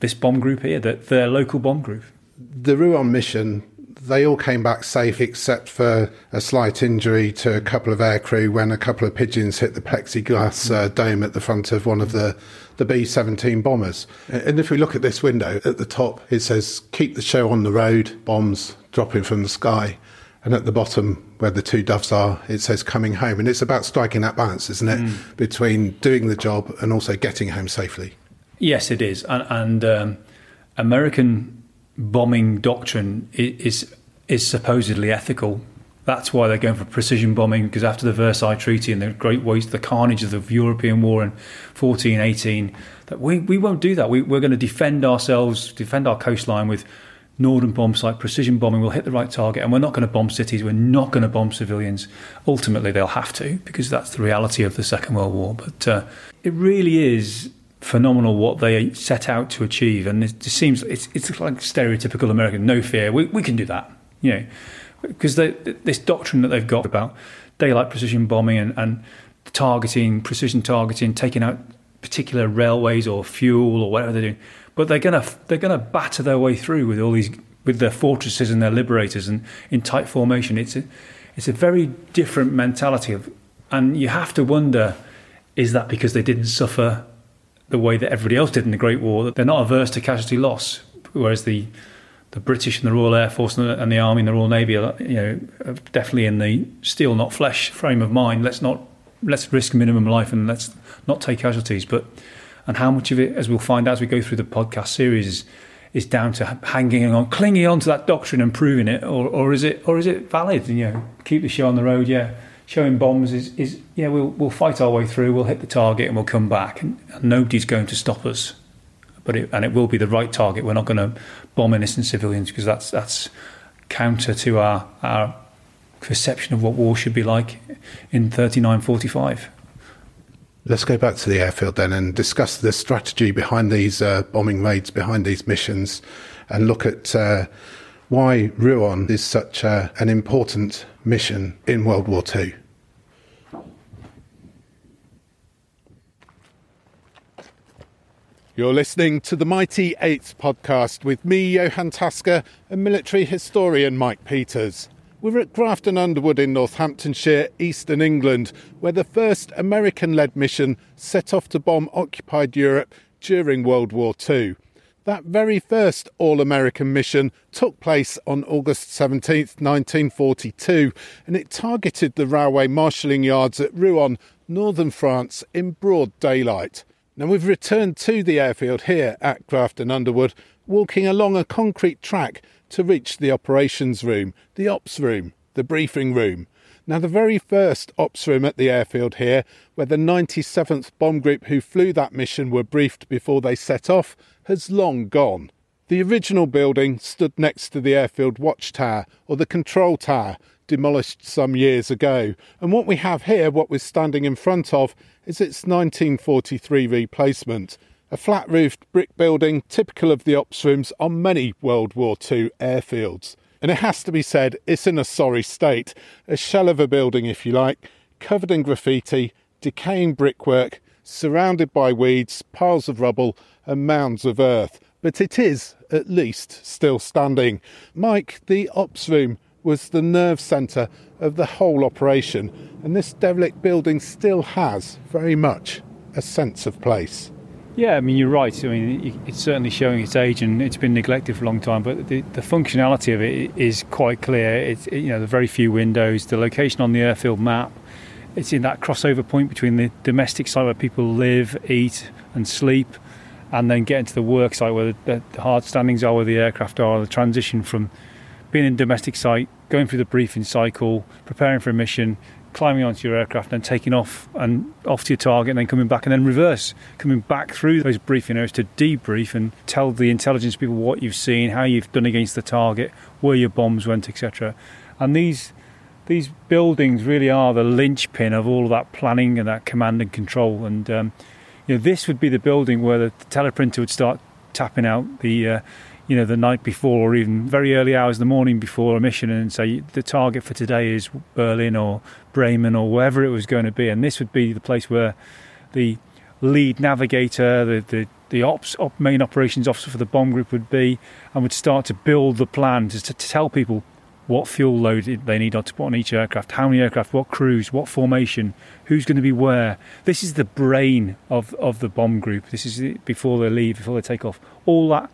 this bomb group here, that their local bomb group. The Rouen mission they all came back safe except for a slight injury to a couple of aircrew when a couple of pigeons hit the plexiglass uh, dome at the front of one of the, the B 17 bombers. And if we look at this window at the top, it says, Keep the show on the road, bombs dropping from the sky. And at the bottom, where the two doves are, it says coming home. And it's about striking that balance, isn't it? Mm. Between doing the job and also getting home safely. Yes, it is. And, and um, American bombing doctrine is is supposedly ethical. That's why they're going for precision bombing because after the Versailles Treaty and the great waste, the carnage of the European War in 1418, that we, we won't do that. We, we're going to defend ourselves, defend our coastline with northern Norden bombsight precision bombing. We'll hit the right target, and we're not going to bomb cities. We're not going to bomb civilians. Ultimately, they'll have to because that's the reality of the Second World War. But uh, it really is phenomenal what they set out to achieve. And it just seems it's, it's like stereotypical American, no fear, we, we can do that. You know, because this doctrine that they've got about daylight precision bombing and, and targeting, precision targeting, taking out particular railways or fuel or whatever they're doing, but they're gonna they're gonna batter their way through with all these with their fortresses and their liberators and in tight formation. It's a it's a very different mentality of, and you have to wonder, is that because they didn't suffer the way that everybody else did in the Great War, that they're not averse to casualty loss, whereas the the British and the Royal Air Force and the, and the Army and the Royal Navy are, you know, are definitely in the steel not flesh frame of mind. Let's not let's risk minimum life and let's not take casualties. But and how much of it, as we'll find out as we go through the podcast series, is, down to hanging on, clinging on to that doctrine and proving it, or, or is it or is it valid? And, You know, keep the show on the road. Yeah, showing bombs is, is yeah, we'll, we'll fight our way through, we'll hit the target and we'll come back, and, and nobody's going to stop us. But it, and it will be the right target. We're not going to bomb innocent civilians because that's that's counter to our our perception of what war should be like in 3945. Let's go back to the airfield then and discuss the strategy behind these uh, bombing raids, behind these missions, and look at uh, why Rouen is such uh, an important mission in World War II. You're listening to the Mighty Eighth podcast with me, Johan Tasker, and military historian Mike Peters. We're at Grafton Underwood in Northamptonshire, eastern England, where the first American led mission set off to bomb occupied Europe during World War II. That very first All American mission took place on August 17, 1942, and it targeted the railway marshalling yards at Rouen, northern France, in broad daylight. Now we've returned to the airfield here at Grafton Underwood, walking along a concrete track to reach the operations room, the ops room, the briefing room. Now, the very first ops room at the airfield here, where the 97th Bomb Group who flew that mission were briefed before they set off, has long gone. The original building stood next to the airfield watchtower, or the control tower, demolished some years ago. And what we have here, what we're standing in front of, is its 1943 replacement. A flat roofed brick building typical of the ops rooms on many World War II airfields. And it has to be said, it's in a sorry state. A shell of a building, if you like, covered in graffiti, decaying brickwork, surrounded by weeds, piles of rubble, and mounds of earth. But it is, at least, still standing. Mike, the ops room was the nerve centre of the whole operation, and this derelict building still has very much a sense of place. Yeah, I mean, you're right. I mean, it's certainly showing its age and it's been neglected for a long time, but the, the functionality of it is quite clear. It's, you know, the very few windows, the location on the airfield map, it's in that crossover point between the domestic site where people live, eat, and sleep, and then get into the work site where the, the hard standings are, where the aircraft are, the transition from being in domestic site, going through the briefing cycle, preparing for a mission, climbing onto your aircraft and taking off and off to your target and then coming back and then reverse, coming back through those briefing areas to debrief and tell the intelligence people what you've seen, how you've done against the target, where your bombs went, etc. And these these buildings really are the linchpin of all of that planning and that command and control. And um, you know, this would be the building where the teleprinter would start tapping out the uh, you know, the night before or even very early hours of the morning before a mission and say the target for today is Berlin or Bremen or wherever it was going to be. And this would be the place where the lead navigator, the, the, the ops op, main operations officer for the bomb group would be and would start to build the plan to, to tell people what fuel load they need to put on each aircraft, how many aircraft, what crews, what formation, who's going to be where. This is the brain of, of the bomb group. This is before they leave, before they take off. All that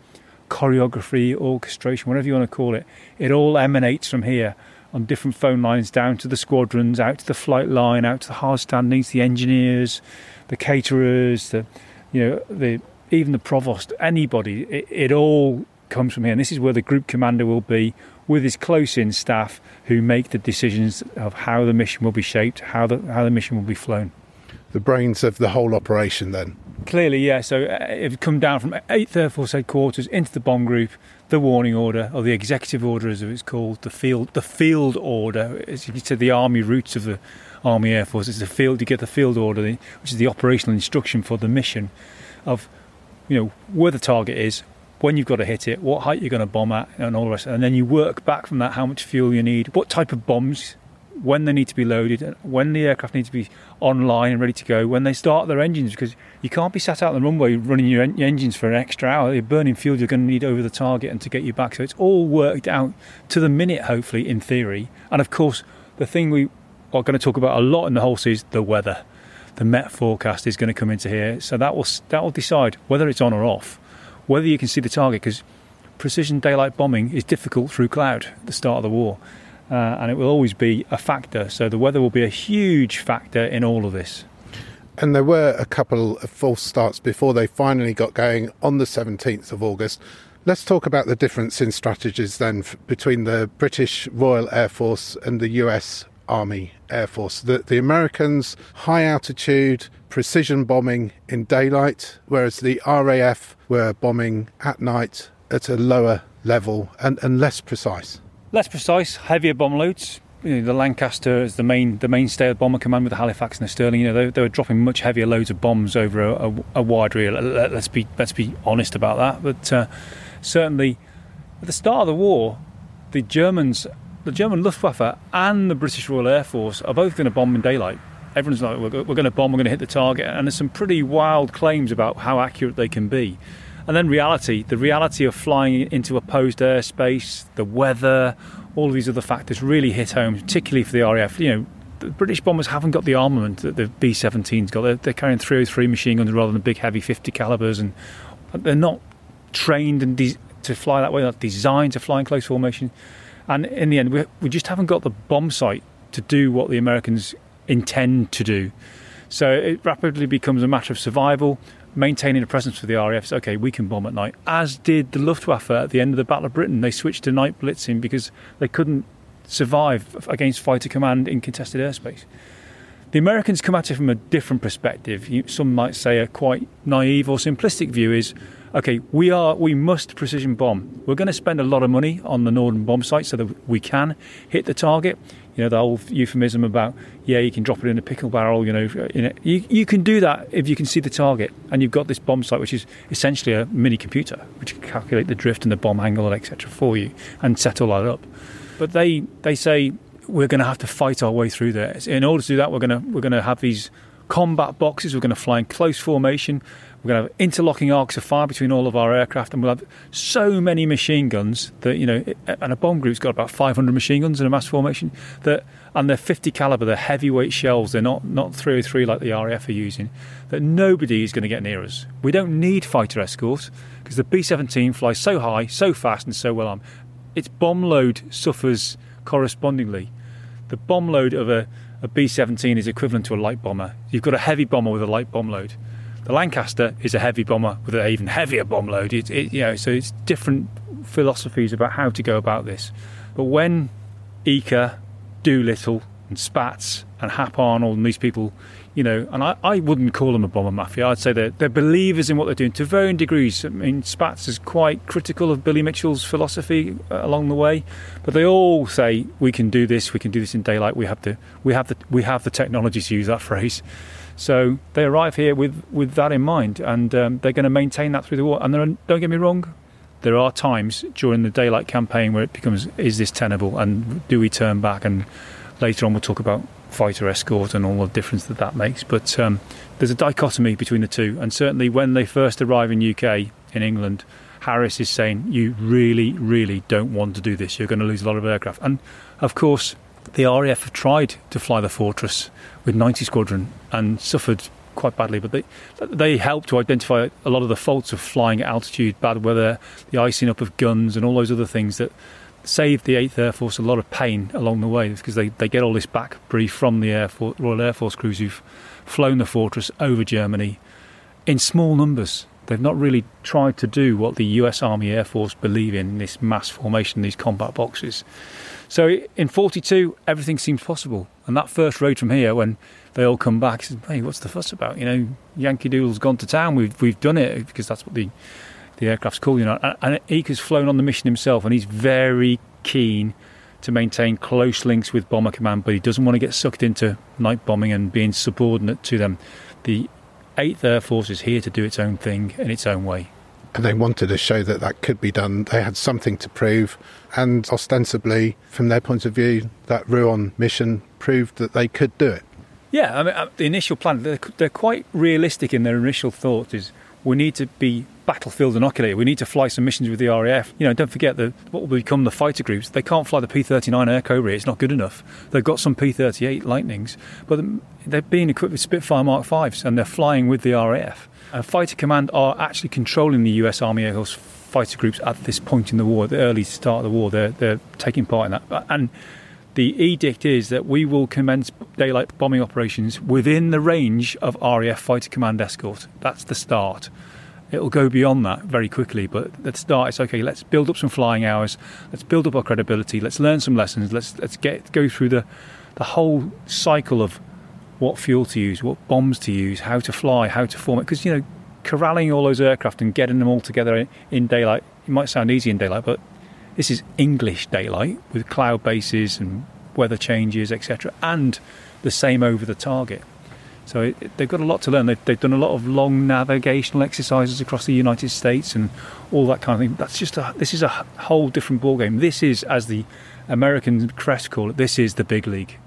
choreography, orchestration, whatever you want to call it, it all emanates from here on different phone lines down to the squadrons, out to the flight line, out to the hard standings, the engineers, the caterers, the you know the even the provost, anybody. It, it all comes from here, and this is where the group commander will be with his close-in staff who make the decisions of how the mission will be shaped, how the how the mission will be flown. The brains of the whole operation, then. Clearly, yeah. So uh, it come down from 8th Air Force headquarters into the bomb group, the warning order, or the executive order as it's called, the field, the field order. As you said, the army roots of the Army Air Force. It's the field. You get the field order, which is the operational instruction for the mission, of you know where the target is, when you've got to hit it, what height you're going to bomb at, and all the rest. And then you work back from that how much fuel you need, what type of bombs when they need to be loaded, when the aircraft need to be online and ready to go, when they start their engines, because you can't be sat out on the runway running your, en- your engines for an extra hour. You're burning fuel you're going to need over the target and to get you back. So it's all worked out to the minute, hopefully, in theory. And of course, the thing we are going to talk about a lot in the whole series, the weather. The Met forecast is going to come into here, so that will that will decide whether it's on or off, whether you can see the target. Because precision daylight bombing is difficult through cloud at the start of the war uh, and it will always be a factor. So the weather will be a huge factor in all of this. And there were a couple of false starts before they finally got going on the 17th of August. Let's talk about the difference in strategies then f- between the British Royal Air Force and the US Army Air Force. The, the Americans, high altitude, precision bombing in daylight, whereas the RAF were bombing at night at a lower level and, and less precise less precise, heavier bomb loads. You know, the Lancaster is the main the mainstay of bomber command with the Halifax and the Stirling. You know, they, they were dropping much heavier loads of bombs over a, a, a wide area. Let's be let's be honest about that. But uh, certainly, at the start of the war, the Germans, the German Luftwaffe and the British Royal Air Force are both going to bomb in daylight. Everyone's like, we're, we're going to bomb, we're going to hit the target, and there's some pretty wild claims about how accurate they can be. And then reality, the reality of flying into opposed airspace, the weather, all these other factors really hit home, particularly for the RAF. You know, the British bombers haven't got the armament that the B-17's got. They're, they're carrying 303 machine guns rather than big, heavy 50 calibers, and they're not trained and de- to fly that way. They're not designed to fly in close formation. And in the end, we, we just haven't got the bomb sight to do what the Americans intend to do. So it rapidly becomes a matter of survival maintaining a presence for the RAF. okay, we can bomb at night. As did the Luftwaffe at the end of the Battle of Britain. They switched to night blitzing because they couldn't survive against fighter command in contested airspace. The Americans come at it from a different perspective. Some might say a quite naive or simplistic view is, okay, we are we must precision bomb. We're going to spend a lot of money on the Norden bomb sights so that we can hit the target you know the whole euphemism about yeah you can drop it in a pickle barrel you know you, you can do that if you can see the target and you've got this bomb sight which is essentially a mini computer which can calculate the drift and the bomb angle and etc for you and set all that up but they they say we're going to have to fight our way through there in order to do that we're going to we're going to have these combat boxes. We're going to fly in close formation. We're going to have interlocking arcs of fire between all of our aircraft, and we'll have so many machine guns that you know. And a bomb group's got about 500 machine guns in a mass formation. That and they're 50 caliber. They're heavyweight shells. They're not not 303 like the RAF are using. That nobody is going to get near us. We don't need fighter escorts because the B-17 flies so high, so fast, and so well armed. Its bomb load suffers correspondingly. The bomb load of a a B 17 is equivalent to a light bomber. You've got a heavy bomber with a light bomb load. The Lancaster is a heavy bomber with an even heavier bomb load. It, it, you know, so it's different philosophies about how to go about this. But when Eaker, Doolittle, and Spaatz and Hap Arnold and these people, you know, and I, I wouldn't call them a bomber mafia. I'd say they're, they're believers in what they're doing to varying degrees. I mean, Spaatz is quite critical of Billy Mitchell's philosophy uh, along the way, but they all say we can do this, we can do this in daylight. We have the we have the we have the technology to use that phrase. So they arrive here with, with that in mind, and um, they're going to maintain that through the war. And are, don't get me wrong, there are times during the daylight campaign where it becomes is this tenable, and do we turn back? And later on, we'll talk about fighter escort and all the difference that that makes. But um, there's a dichotomy between the two, and certainly when they first arrive in UK in England. Harris is saying, You really, really don't want to do this. You're going to lose a lot of aircraft. And of course, the RAF have tried to fly the Fortress with 90 Squadron and suffered quite badly, but they they helped to identify a lot of the faults of flying at altitude, bad weather, the icing up of guns, and all those other things that saved the 8th Air Force a lot of pain along the way because they, they get all this back brief from the Air Royal Air Force crews who've flown the Fortress over Germany in small numbers. They've not really tried to do what the US Army Air Force believe in this mass formation, these combat boxes. So in 42, everything seems possible. And that first raid from here, when they all come back, says, "Hey, what's the fuss about? You know, Yankee Doodle's gone to town. We've we've done it because that's what the the aircraft's called. You know, and, and Eaker's flown on the mission himself, and he's very keen to maintain close links with Bomber Command, but he doesn't want to get sucked into night bombing and being subordinate to them. The 8th Air Force is here to do its own thing in its own way. And they wanted to show that that could be done. They had something to prove, and ostensibly, from their point of view, that Rouen mission proved that they could do it. Yeah, I mean, uh, the initial plan, they're, they're quite realistic in their initial thoughts is we need to be battlefield inoculated. We need to fly some missions with the RAF. You know, don't forget that what will become the fighter groups. They can't fly the P-39 Airacobra. It's not good enough. They've got some P-38 Lightnings, but they're being equipped with Spitfire Mark Fives and they're flying with the RAF. Uh, fighter Command are actually controlling the US Army Air Force fighter groups at this point in the war, the early start of the war. They're they're taking part in that and the edict is that we will commence daylight bombing operations within the range of RAF Fighter Command escort. That's the start. It'll go beyond that very quickly, but at the start, it's okay. Let's build up some flying hours. Let's build up our credibility. Let's learn some lessons. Let's let's get go through the the whole cycle of what fuel to use, what bombs to use, how to fly, how to form it. Because you know, corralling all those aircraft and getting them all together in daylight. It might sound easy in daylight, but this is English daylight with cloud bases and weather changes, etc., and the same over the target. So it, they've got a lot to learn. They've, they've, done a lot of long navigational exercises across the United States and all that kind of thing. That's just a, this is a whole different ballgame. This is, as the American crest call it, this is the big league.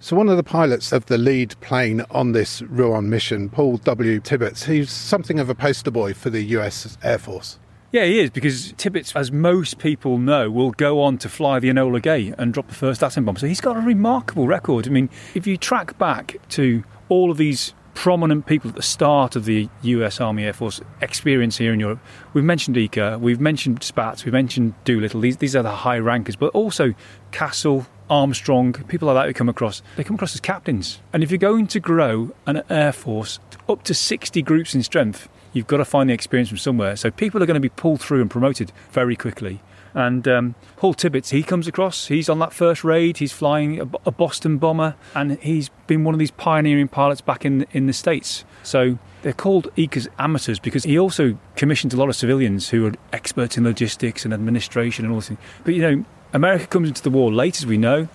So one of the pilots of the lead plane on this Rouen mission, Paul W. Tibbets, he's something of a poster boy for the US Air Force. Yeah, he is because Tibbets, as most people know, will go on to fly the Enola Gay and drop the first atom bomb. So he's got a remarkable record. I mean, if you track back to all of these prominent people at the start of the US Army Air Force experience here in Europe, we've mentioned Eaker, we've mentioned Spaatz, we've mentioned Doolittle. These these are the high rankers, but also Castle, Armstrong, people like that who come across, they come across as captains. And if you're going to grow an air force up to 60 groups in strength, you've got to find the experience from somewhere. So people are going to be pulled through and promoted very quickly. And um, Paul Tibbets, he comes across. He's on that first raid. He's flying a, a, Boston bomber, and he's been one of these pioneering pilots back in in the states. So they're called Eaker's amateurs because he also commissioned a lot of civilians who are experts in logistics and administration and all this. But you know, America comes into the war late, as we know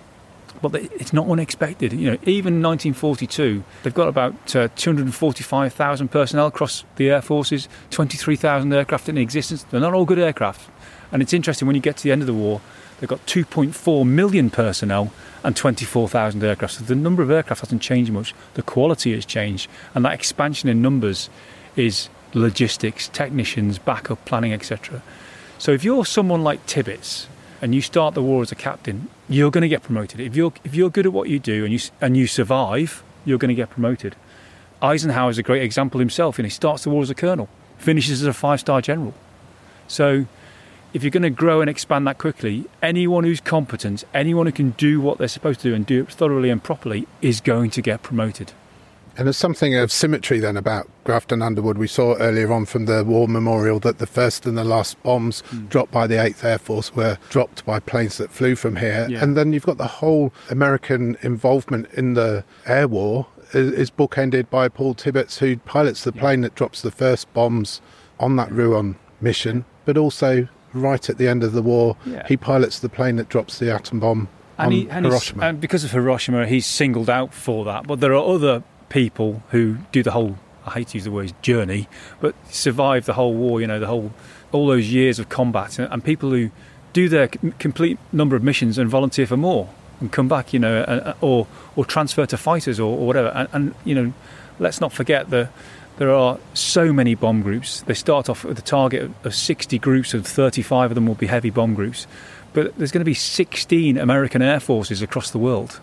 but it's not unexpected. You know, even 1942, they've got about uh, 245,000 personnel across the air forces, 23,000 aircraft in existence. They're not all good aircraft, and it's interesting when you get to the end of the war, they've got 2.4 million personnel and 24,000 aircraft. So the number of aircraft hasn't changed much. The quality has changed, and that expansion in numbers is logistics, technicians, backup planning, etc. So if you're someone like Tibbets and you start the war as a captain, you're going to get promoted. If you're if you're good at what you do and you and you survive, you're going to get promoted. Eisenhower is a great example himself, and he starts the war as a colonel, finishes as a five-star general. So if you're going to grow and expand that quickly, anyone who's competent, anyone who can do what they're supposed to do and do it thoroughly and properly is going to get promoted. And there's something of symmetry then about Grafton Underwood. We saw earlier on from the War Memorial that the first and the last bombs mm. dropped by the 8th Air Force were dropped by planes that flew from here. Yeah. And then you've got the whole American involvement in the air war is, bookended by Paul Tibbets, who pilots the plane yeah. that drops the first bombs on that Rouen mission, but also right at the end of the war, yeah. he pilots the plane that drops the atom bomb and, he, and Hiroshima. And because of Hiroshima, he's singled out for that. But there are other people who do the whole I hate to use the word journey, but survive the whole war, you know, the whole all those years of combat, and, and people who do their complete number of missions and volunteer for more and come back, you know, uh, uh, or or transfer to fighters or, or whatever. And, and, you know, let's not forget that there are so many bomb groups. They start off with a target of 60 groups, and 35 of them will be heavy bomb groups. But there's going to be 16 American air forces across the world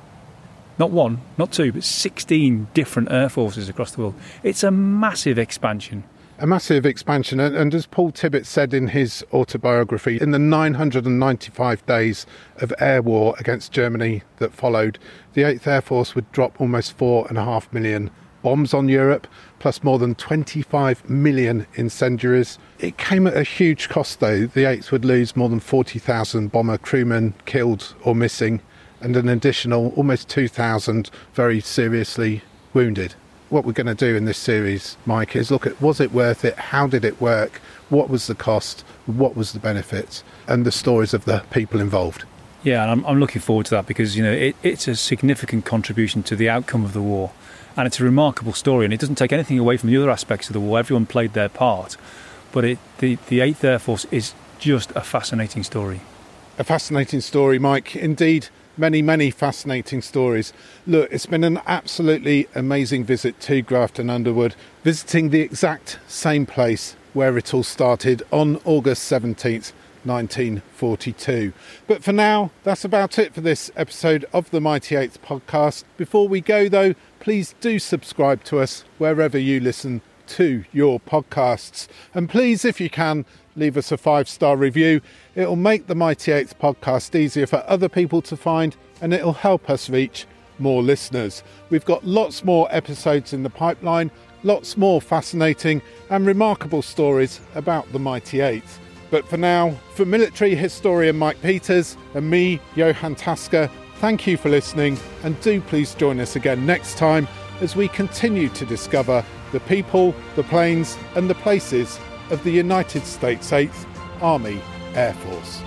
not one, not two, but 16 different air forces across the world. It's a massive expansion. A massive expansion. And, as Paul Tibbets said in his autobiography, in the 995 days of air war against Germany that followed, the 8th Air Force would drop almost 4.5 million bombs on Europe, plus more than 25 million incendiaries. It came at a huge cost, though. The 8th would lose more than 40,000 bomber crewmen killed or missing and an additional almost 2,000 very seriously wounded. What we're going to do in this series, Mike, is look at was it worth it? How did it work? What was the cost? What was the benefits? And the stories of the people involved. Yeah, and I'm, I'm looking forward to that because you know it, it's a significant contribution to the outcome of the war, and it's a remarkable story. And it doesn't take anything away from the other aspects of the war. Everyone played their part, but it, the the Eighth Air Force is just a fascinating story. A fascinating story, Mike. Indeed, many, many fascinating stories. Look, it's been an absolutely amazing visit to Grafton Underwood, visiting the exact same place where it all started on August 17th. 1942. But for now, that's about it for this episode of the Mighty Eighth podcast. Before we go, though, please do subscribe to us wherever you listen to your podcasts. And please, if you can, leave us a five star review. It'll make the Mighty Eighth podcast easier for other people to find and it'll help us reach more listeners. We've got lots more episodes in the pipeline, lots more fascinating and remarkable stories about the Mighty Eighth. But for now, for military historian Mike Peters and me, Johan Tasker, thank you for listening and do please join us again next time as we continue to discover the people, the planes, and the places of the United States 8th Army Air Force.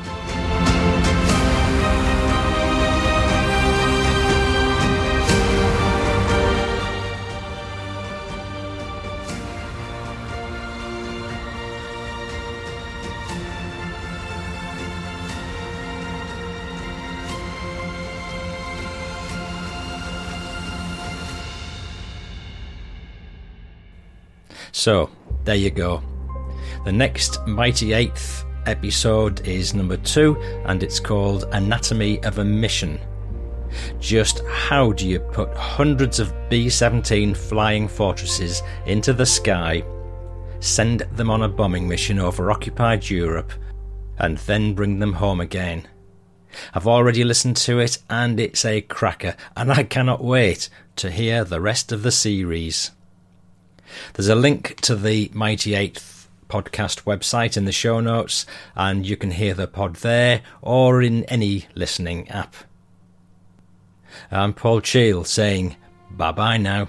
So, there you go. The next Mighty Eighth episode is number two, and it's called Anatomy of a Mission. Just how do you put hundreds of B 17 flying fortresses into the sky, send them on a bombing mission over occupied Europe, and then bring them home again? I've already listened to it, and it's a cracker, and I cannot wait to hear the rest of the series. There's a link to the Mighty Eighth podcast website in the show notes, and you can hear the pod there or in any listening app. I'm Paul Cheall saying bye bye now.